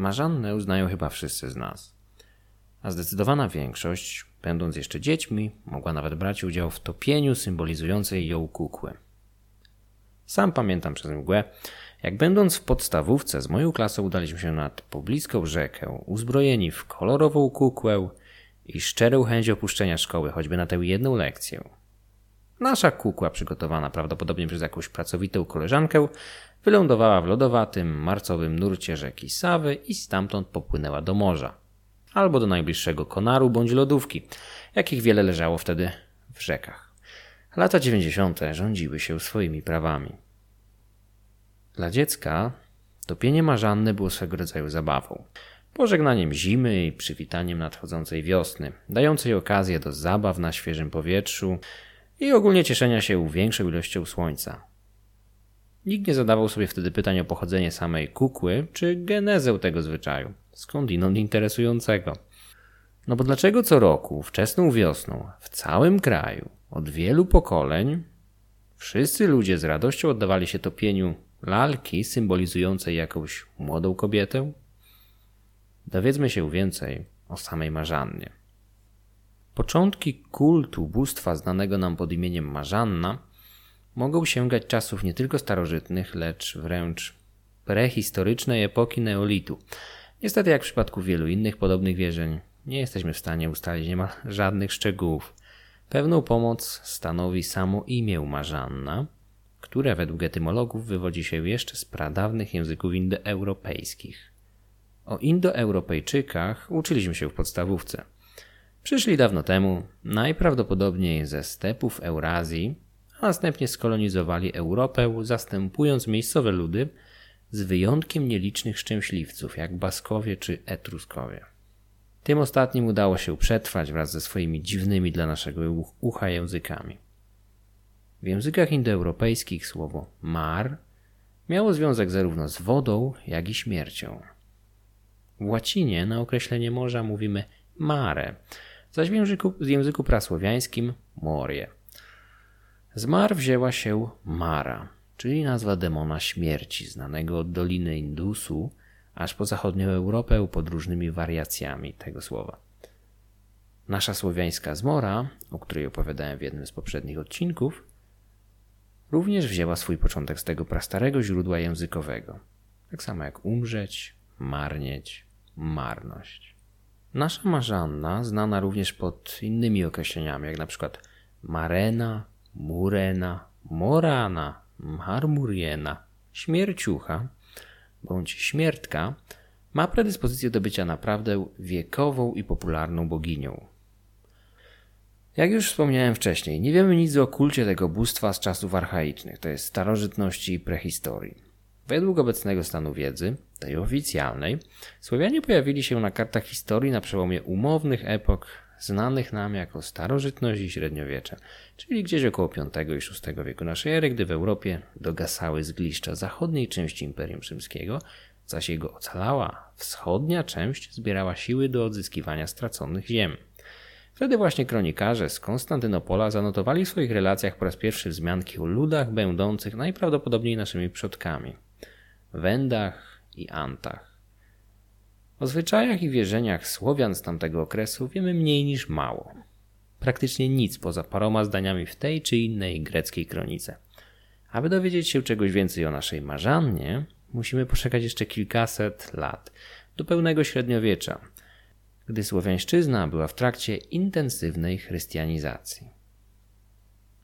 Marzannę uznają chyba wszyscy z nas. A zdecydowana większość, będąc jeszcze dziećmi, mogła nawet brać udział w topieniu symbolizującej ją kukły. Sam pamiętam przez mgłę, jak będąc w podstawówce z moją klasą udaliśmy się nad pobliską rzekę, uzbrojeni w kolorową kukłę i szczerą chęć opuszczenia szkoły, choćby na tę jedną lekcję. Nasza kukła, przygotowana prawdopodobnie przez jakąś pracowitą koleżankę, wylądowała w lodowatym, marcowym nurcie rzeki Sawy i stamtąd popłynęła do morza. Albo do najbliższego konaru bądź lodówki, jakich wiele leżało wtedy w rzekach. Lata dziewięćdziesiąte rządziły się swoimi prawami. Dla dziecka topienie marzanne było swego rodzaju zabawą. Pożegnaniem zimy i przywitaniem nadchodzącej wiosny, dającej okazję do zabaw na świeżym powietrzu i ogólnie cieszenia się większą ilością słońca. Nikt nie zadawał sobie wtedy pytań o pochodzenie samej kukły czy genezę tego zwyczaju, skądinąd interesującego. No bo dlaczego co roku, wczesną wiosną, w całym kraju, od wielu pokoleń, wszyscy ludzie z radością oddawali się topieniu lalki symbolizującej jakąś młodą kobietę? Dowiedzmy się więcej o samej Marzannie. Początki kultu bóstwa znanego nam pod imieniem Marzanna mogą sięgać czasów nie tylko starożytnych, lecz wręcz prehistorycznej epoki neolitu. Niestety, jak w przypadku wielu innych podobnych wierzeń, nie jesteśmy w stanie ustalić niemal żadnych szczegółów. Pewną pomoc stanowi samo imię Marzanna, które według etymologów wywodzi się jeszcze z pradawnych języków indoeuropejskich. O Indoeuropejczykach uczyliśmy się w podstawówce. Przyszli dawno temu, najprawdopodobniej ze stepów Eurazji, a następnie skolonizowali Europę, zastępując miejscowe ludy, z wyjątkiem nielicznych szczęśliwców, jak Baskowie czy Etruskowie. Tym ostatnim udało się przetrwać wraz ze swoimi dziwnymi dla naszego ucha językami. W językach indoeuropejskich słowo mar miało związek zarówno z wodą, jak i śmiercią. W łacinie na określenie morza mówimy mare, zaś w języku, w języku prasłowiańskim morie. Z mar wzięła się Mara, czyli nazwa demona śmierci, znanego od Doliny Indusu aż po zachodnią Europę pod różnymi wariacjami tego słowa. Nasza słowiańska zmora, o której opowiadałem w jednym z poprzednich odcinków, również wzięła swój początek z tego prastarego źródła językowego, tak samo jak umrzeć, marnieć, marność. Nasza Marzanna, znana również pod innymi określeniami, jak na przykład Marena, Murena, Morana, Marmuriena, Śmierciucha bądź Śmiertka, ma predyspozycję do bycia naprawdę wiekową i popularną boginią. Jak już wspomniałem wcześniej, nie wiemy nic o kulcie tego bóstwa z czasów archaicznych, to jest starożytności i prehistorii. Według obecnego stanu wiedzy, tej oficjalnej, Słowianie pojawili się na kartach historii na przełomie umownych epok znanych nam jako starożytność i średniowiecze, czyli gdzieś około V i VI wieku naszej ery, gdy w Europie dogasały zgliszcza zachodniej części Imperium Rzymskiego, zaś jego ocalała wschodnia część zbierała siły do odzyskiwania straconych ziem. Wtedy właśnie kronikarze z Konstantynopola zanotowali w swoich relacjach po raz pierwszy wzmianki o ludach będących najprawdopodobniej naszymi przodkami Wendach i Antach. O zwyczajach i wierzeniach Słowian z tamtego okresu wiemy mniej niż mało. Praktycznie nic poza paroma zdaniami w tej czy innej greckiej kronice. Aby dowiedzieć się czegoś więcej o naszej Marzannie, musimy poczekać jeszcze kilkaset lat, do pełnego średniowiecza, gdy słowiańszczyzna była w trakcie intensywnej chrystianizacji.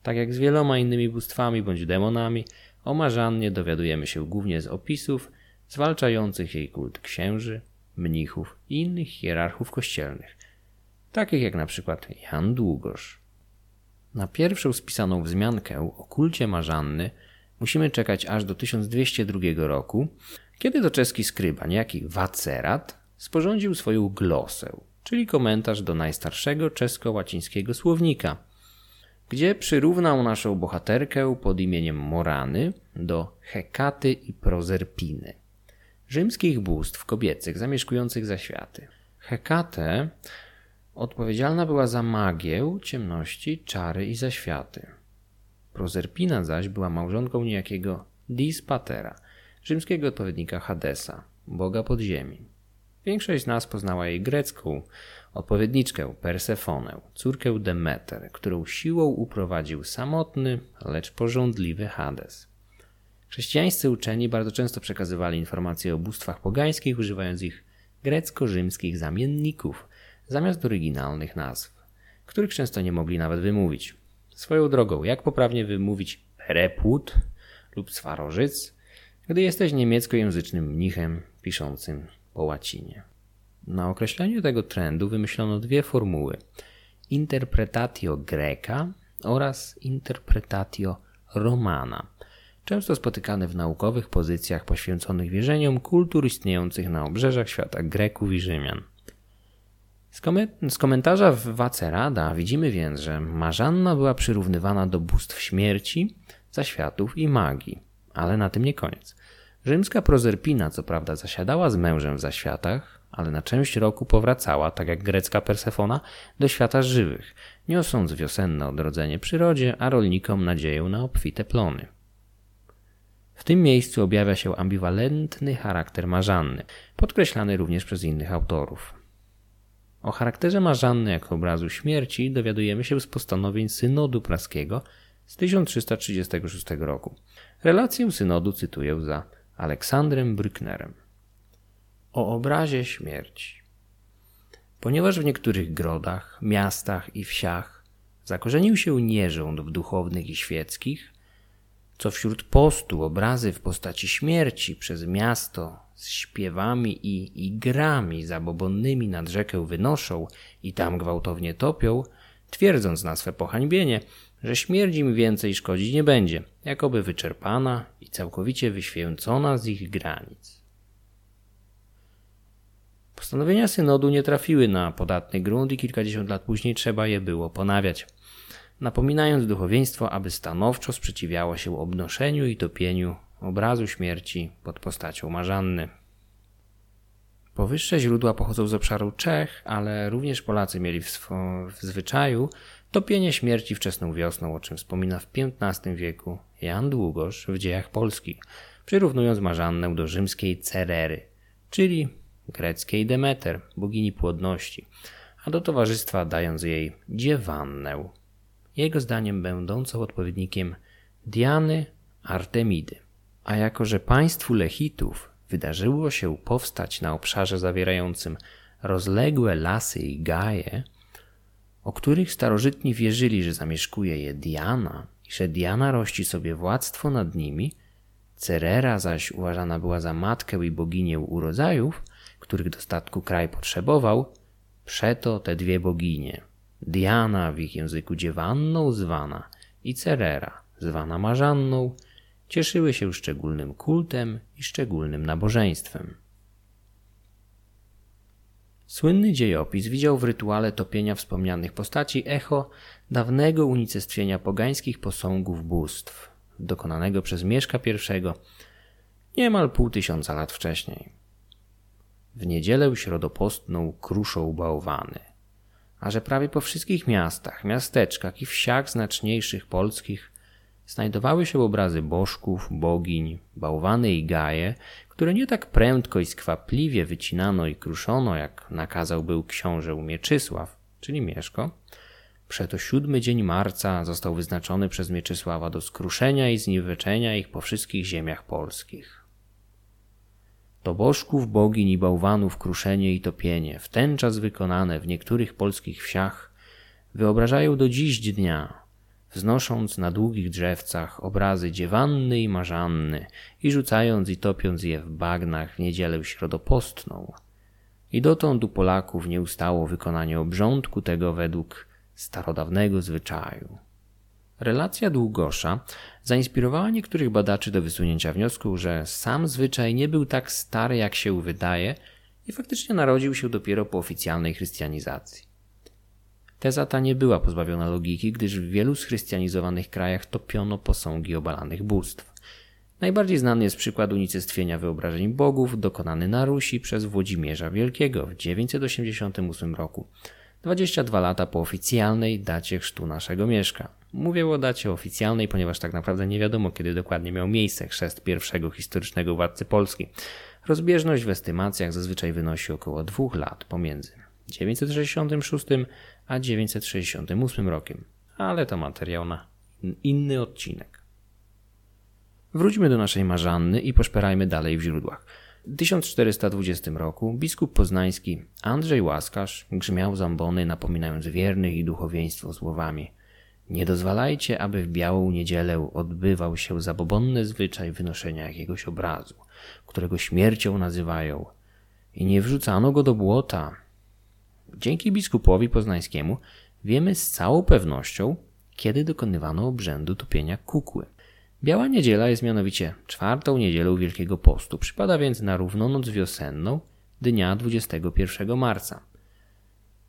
Tak jak z wieloma innymi bóstwami bądź demonami, o Marzannie dowiadujemy się głównie z opisów zwalczających jej kult księży, mnichów i innych hierarchów kościelnych, takich jak na przykład Jan Długosz. Na pierwszą spisaną wzmiankę o kulcie Marzanny musimy czekać aż do 1202 roku, kiedy to czeski skryba, niejaki Wacerat, sporządził swoją glosę, czyli komentarz do najstarszego czesko-łacińskiego słownika, gdzie przyrównał naszą bohaterkę pod imieniem Morany do Hekaty i Prozerpiny, rzymskich bóstw kobiecych zamieszkujących za światy. Hekate odpowiedzialna była za magię, ciemności, czary i zaświaty. Prozerpina zaś była małżonką niejakiego Dispatera, rzymskiego odpowiednika Hadesa, boga podziemi. Większość z nas poznała jej grecką odpowiedniczkę Persefonę, córkę Demeter, którą siłą uprowadził samotny, lecz porządliwy Hades. Chrześcijańscy uczeni bardzo często przekazywali informacje o bóstwach pogańskich, używając ich grecko-rzymskich zamienników zamiast oryginalnych nazw, których często nie mogli nawet wymówić. Swoją drogą, jak poprawnie wymówić Pereput lub Swarożyc, gdy jesteś niemieckojęzycznym mnichem piszącym po łacinie. Na określeniu tego trendu wymyślono dwie formuły: interpretatio greca oraz interpretatio romana, często spotykane w naukowych pozycjach poświęconych wierzeniom kultur istniejących na obrzeżach świata Greków i Rzymian. Z, komentarza w Wacerada widzimy więc, że Marzanna była przyrównywana do bóstw śmierci, zaświatów i magii. Ale na tym nie koniec. Rzymska Prozerpina co prawda zasiadała z mężem w zaświatach, ale na część roku powracała, tak jak grecka Persefona, do świata żywych, niosąc wiosenne odrodzenie przyrodzie, a rolnikom nadzieję na obfite plony. W tym miejscu objawia się ambiwalentny charakter Marzanny, podkreślany również przez innych autorów. O charakterze Marzanny jako obrazu śmierci dowiadujemy się z postanowień Synodu Praskiego z 1336 roku. Relację synodu cytuję za Aleksandrem Brücknerem. O obrazie śmierci. Ponieważ w niektórych grodach, miastach i wsiach zakorzenił się nierząd w duchownych i świeckich, co wśród postu obrazy w postaci śmierci przez miasto z śpiewami i igrami zabobonnymi nad rzekę wynoszą i tam gwałtownie topią, twierdząc na swe pohańbienie, że śmierć im więcej szkodzić nie będzie, jakoby wyczerpana i całkowicie wyświęcona z ich granic. Postanowienia synodu nie trafiły na podatny grunt i kilkadziesiąt lat później trzeba je było ponawiać, napominając duchowieństwo, aby stanowczo sprzeciwiało się obnoszeniu i topieniu obrazu śmierci pod postacią Marzanny. Powyższe źródła pochodzą z obszaru Czech, ale również Polacy mieli w, w zwyczaju topienie śmierci wczesną wiosną, o czym wspomina w XV wieku Jan Długosz w dziejach polskich, przyrównując Marzannę do rzymskiej Cerery, czyli greckiej Demeter, bogini płodności, a do towarzystwa dając jej Dziewannę, jego zdaniem będącą odpowiednikiem Diany Artemidy. A jako, że państwu Lechitów wydarzyło się powstać na obszarze zawierającym rozległe lasy i gaje, o których starożytni wierzyli, że zamieszkuje je Diana i że Diana rości sobie władztwo nad nimi, Cerera zaś uważana była za matkę i boginię urodzajów, których dostatku kraj potrzebował, przeto te dwie boginie, Diana w ich języku dziewanną zwana i Cerera zwana Marzanną, cieszyły się szczególnym kultem i szczególnym nabożeństwem. Słynny dziejopis widział w rytuale topienia wspomnianych postaci echo dawnego unicestwienia pogańskich posągów bóstw, dokonanego przez Mieszka I niemal pół tysiąca lat wcześniej. W niedzielę środopostną kruszą bałwany, a że prawie po wszystkich miastach, miasteczkach i wsiach znaczniejszych polskich znajdowały się obrazy bożków, bogiń, bałwany i gaje, które nie tak prędko i skwapliwie wycinano i kruszono, jak nakazał był książę Mieczysław, czyli Mieszko. Przeto siódmy dzień marca został wyznaczony przez Mieczysława do skruszenia i zniweczenia ich po wszystkich ziemiach polskich. To bożków, bogiń i bałwanów kruszenie i topienie, w ten czas wykonane w niektórych polskich wsiach, wyobrażają do dziś dnia wznosząc na długich drzewcach obrazy dziewanny i marzanny i rzucając i topiąc je w bagnach w niedzielę środopostną. I dotąd u Polaków nie ustało wykonanie obrządku tego według starodawnego zwyczaju. Relacja Długosza zainspirowała niektórych badaczy do wysunięcia wniosku, że sam zwyczaj nie był tak stary, jak się wydaje, i faktycznie narodził się dopiero po oficjalnej chrystianizacji. Teza ta nie była pozbawiona logiki, gdyż w wielu schrystianizowanych krajach topiono posągi obalanych bóstw. Najbardziej znany jest przykład unicestwienia wyobrażeń bogów dokonany na Rusi przez Włodzimierza Wielkiego w 988 roku, 22 lata po oficjalnej dacie chrztu naszego mieszka. Mówię o dacie oficjalnej, ponieważ tak naprawdę nie wiadomo, kiedy dokładnie miał miejsce chrzest pierwszego historycznego władcy Polski. Rozbieżność w estymacjach zazwyczaj wynosi około dwóch lat pomiędzy 966 a 968 rokiem, ale to materiał na inny odcinek. Wróćmy do naszej Marzanny i poszperajmy dalej w źródłach. W 1420 roku biskup poznański Andrzej Łaskarz grzmiał zambony napominając wiernych i duchowieństwo słowami Nie dozwalajcie, aby w białą niedzielę odbywał się zabobonny zwyczaj wynoszenia jakiegoś obrazu, którego śmiercią nazywają i nie wrzucano go do błota. Dzięki biskupowi poznańskiemu wiemy z całą pewnością, kiedy dokonywano obrzędu topienia kukły. Biała niedziela jest mianowicie czwartą niedzielą Wielkiego Postu, przypada więc na równonoc wiosenną dnia 21 marca.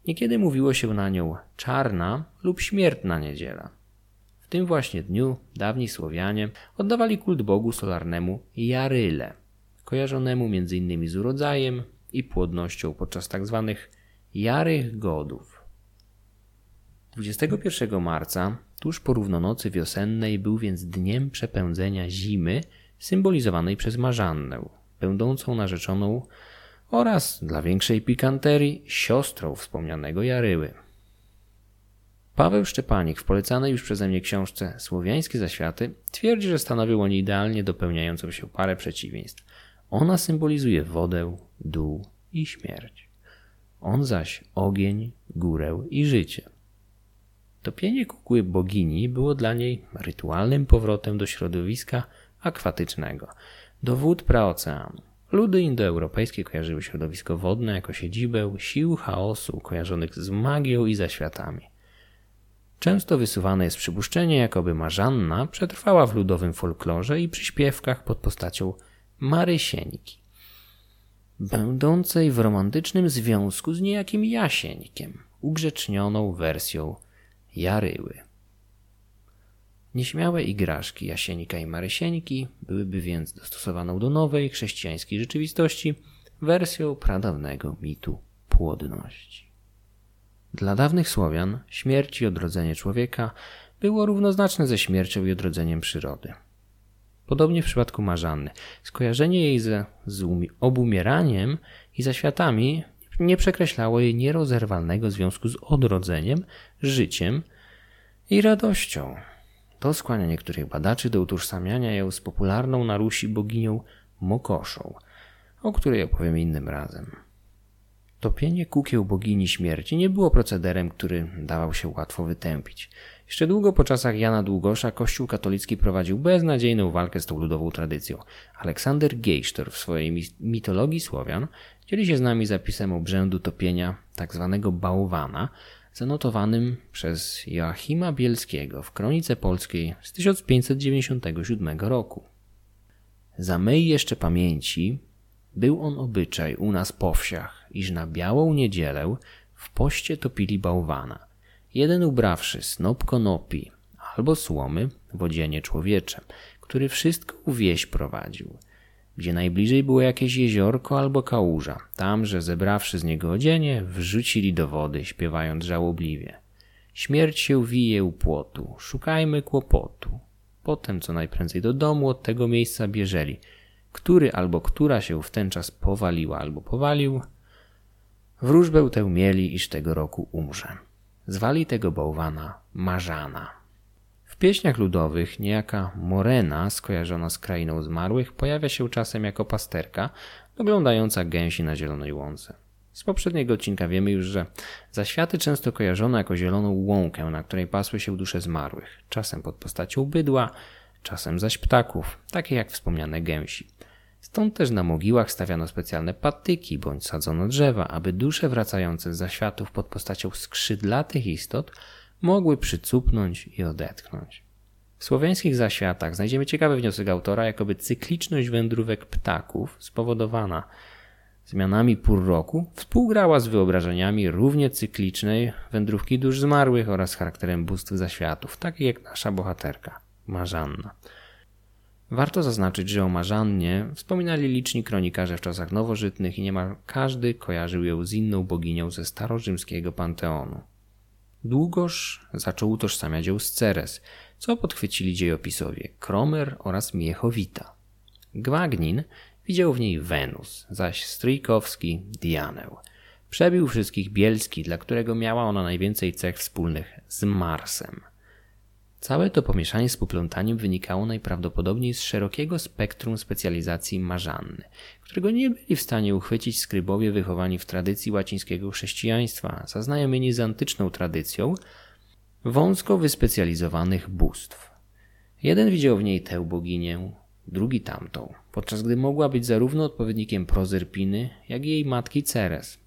Niekiedy mówiło się na nią czarna lub śmiertna niedziela. W tym właśnie dniu dawni Słowianie oddawali kult bogu solarnemu Jaryle, kojarzonemu m.in. z urodzajem i płodnością podczas tzw. Tak jarych godów. 21 marca Tuż po równonocy wiosennej był więc dniem przepędzenia zimy, symbolizowanej przez Marzannę, będącą narzeczoną oraz, dla większej pikanterii, siostrą wspomnianego Jaryły. Paweł Szczepanik w polecanej już przeze mnie książce Słowiańskie Zaświaty twierdzi, że stanowią oni idealnie dopełniającą się parę przeciwieństw. Ona symbolizuje wodę, dół i śmierć. On zaś ogień, górę i życie. Topienie kukły bogini było dla niej rytualnym powrotem do środowiska akwatycznego, do wód praoceanu. Ludy indoeuropejskie kojarzyły środowisko wodne jako siedzibę sił chaosu kojarzonych z magią i zaświatami. Często wysuwane jest przypuszczenie, jakoby Marzanna przetrwała w ludowym folklorze i przyśpiewkach pod postacią Marysieńki, będącej w romantycznym związku z niejakim Jasieńkiem, ugrzecznioną wersją Jaryły. Nieśmiałe igraszki Jasienika i Marysieńki byłyby więc dostosowaną do nowej chrześcijańskiej rzeczywistości wersją pradawnego mitu płodności. Dla dawnych Słowian śmierć i odrodzenie człowieka było równoznaczne ze śmiercią i odrodzeniem przyrody. Podobnie w przypadku Marzanny. Skojarzenie jej ze, z obumieraniem i zaświatami nie przekreślało jej nierozerwalnego związku z odrodzeniem, życiem i radością. To skłania niektórych badaczy do utożsamiania ją z popularną na Rusi boginią Mokoszą, o której opowiem innym razem. Topienie kukieł bogini śmierci nie było procederem, który dawał się łatwo wytępić. Jeszcze długo po czasach Jana Długosza Kościół katolicki prowadził beznadziejną walkę z tą ludową tradycją. Aleksander Geisztor w swojej mitologii Słowian dzieli się z nami zapisem obrzędu topienia tzw. Tak bałwana, zanotowanym przez Joachima Bielskiego w Kronice Polskiej z 1597 roku. Za mej jeszcze pamięci był on obyczaj u nas po wsiach, iż na białą niedzielę w poście topili bałwana, jeden ubrawszy snop konopi albo słomy w odzienie człowiecze, który wszystko u wieś prowadził – gdzie najbliżej było jakieś jeziorko albo kałuża. Tam, że zebrawszy z niego odzienie, wrzucili do wody, śpiewając żałobliwie. Śmierć się wije u płotu, szukajmy kłopotu. Potem co najprędzej do domu od tego miejsca bieżeli. Który albo która się w ten czas powaliła albo powalił, wróżbę tę mieli, iż tego roku umrze. Zwali tego bałwana Marzana pieśniach ludowych niejaka Morena, skojarzona z krainą zmarłych, pojawia się czasem jako pasterka, doglądająca gęsi na zielonej łące. Z poprzedniego odcinka wiemy już, że zaświaty często kojarzono jako zieloną łąkę, na której pasły się dusze zmarłych, czasem pod postacią bydła, czasem zaś ptaków, takie jak wspomniane gęsi. Stąd też na mogiłach stawiano specjalne patyki bądź sadzono drzewa, aby dusze wracające z zaświatów pod postacią skrzydlatych istot mogły przycupnąć i odetchnąć. W słowiańskich zaświatach znajdziemy ciekawy wniosek autora, jakoby cykliczność wędrówek ptaków spowodowana zmianami pór roku współgrała z wyobrażeniami równie cyklicznej wędrówki dusz zmarłych oraz charakterem bóstw zaświatów, takich jak nasza bohaterka, Marzanna. Warto zaznaczyć, że o Marzannie wspominali liczni kronikarze w czasach nowożytnych i niemal każdy kojarzył ją z inną boginią ze starorzymskiego panteonu. Długoż zaczął utożsamiać ją z Ceres, co podchwycili dziejopisowie Kromer oraz Miechowita. Gwagnin widział w niej Wenus, zaś Stryjkowski Dianę. Przebił wszystkich Bielski, dla którego miała ona najwięcej cech wspólnych z Marsem. Całe to pomieszanie z poplątaniem wynikało najprawdopodobniej z szerokiego spektrum specjalizacji Marzanny, którego nie byli w stanie uchwycić skrybowie wychowani w tradycji łacińskiego chrześcijaństwa, zaznajomieni z antyczną tradycją wąsko wyspecjalizowanych bóstw. Jeden widział w niej tę boginię, drugi tamtą, podczas gdy mogła być zarówno odpowiednikiem Prozerpiny, jak i jej matki Ceres.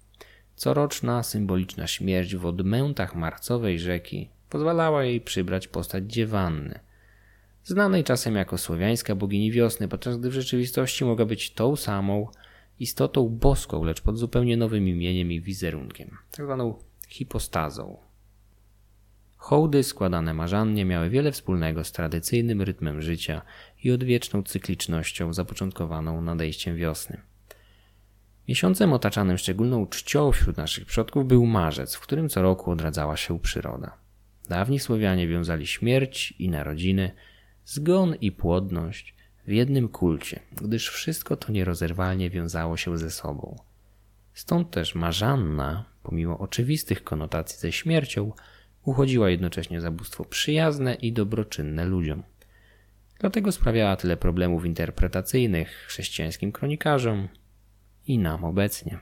Coroczna symboliczna śmierć w odmętach marcowej rzeki pozwalała jej przybrać postać dziewanny, znanej czasem jako słowiańska bogini wiosny, podczas gdy w rzeczywistości mogła być tą samą istotą boską, lecz pod zupełnie nowym imieniem i wizerunkiem, tak zwaną hipostazą. Hołdy składane marzannie miały wiele wspólnego z tradycyjnym rytmem życia i odwieczną cyklicznością zapoczątkowaną nadejściem wiosny. Miesiącem otaczanym szczególną czcią wśród naszych przodków był marzec, w którym co roku odradzała się przyroda. Dawni Słowianie wiązali śmierć i narodziny, zgon i płodność w jednym kulcie, gdyż wszystko to nierozerwalnie wiązało się ze sobą. Stąd też Marzanna, pomimo oczywistych konotacji ze śmiercią, uchodziła jednocześnie za bóstwo przyjazne i dobroczynne ludziom. Dlatego sprawiała tyle problemów interpretacyjnych chrześcijańskim kronikarzom i nam obecnie.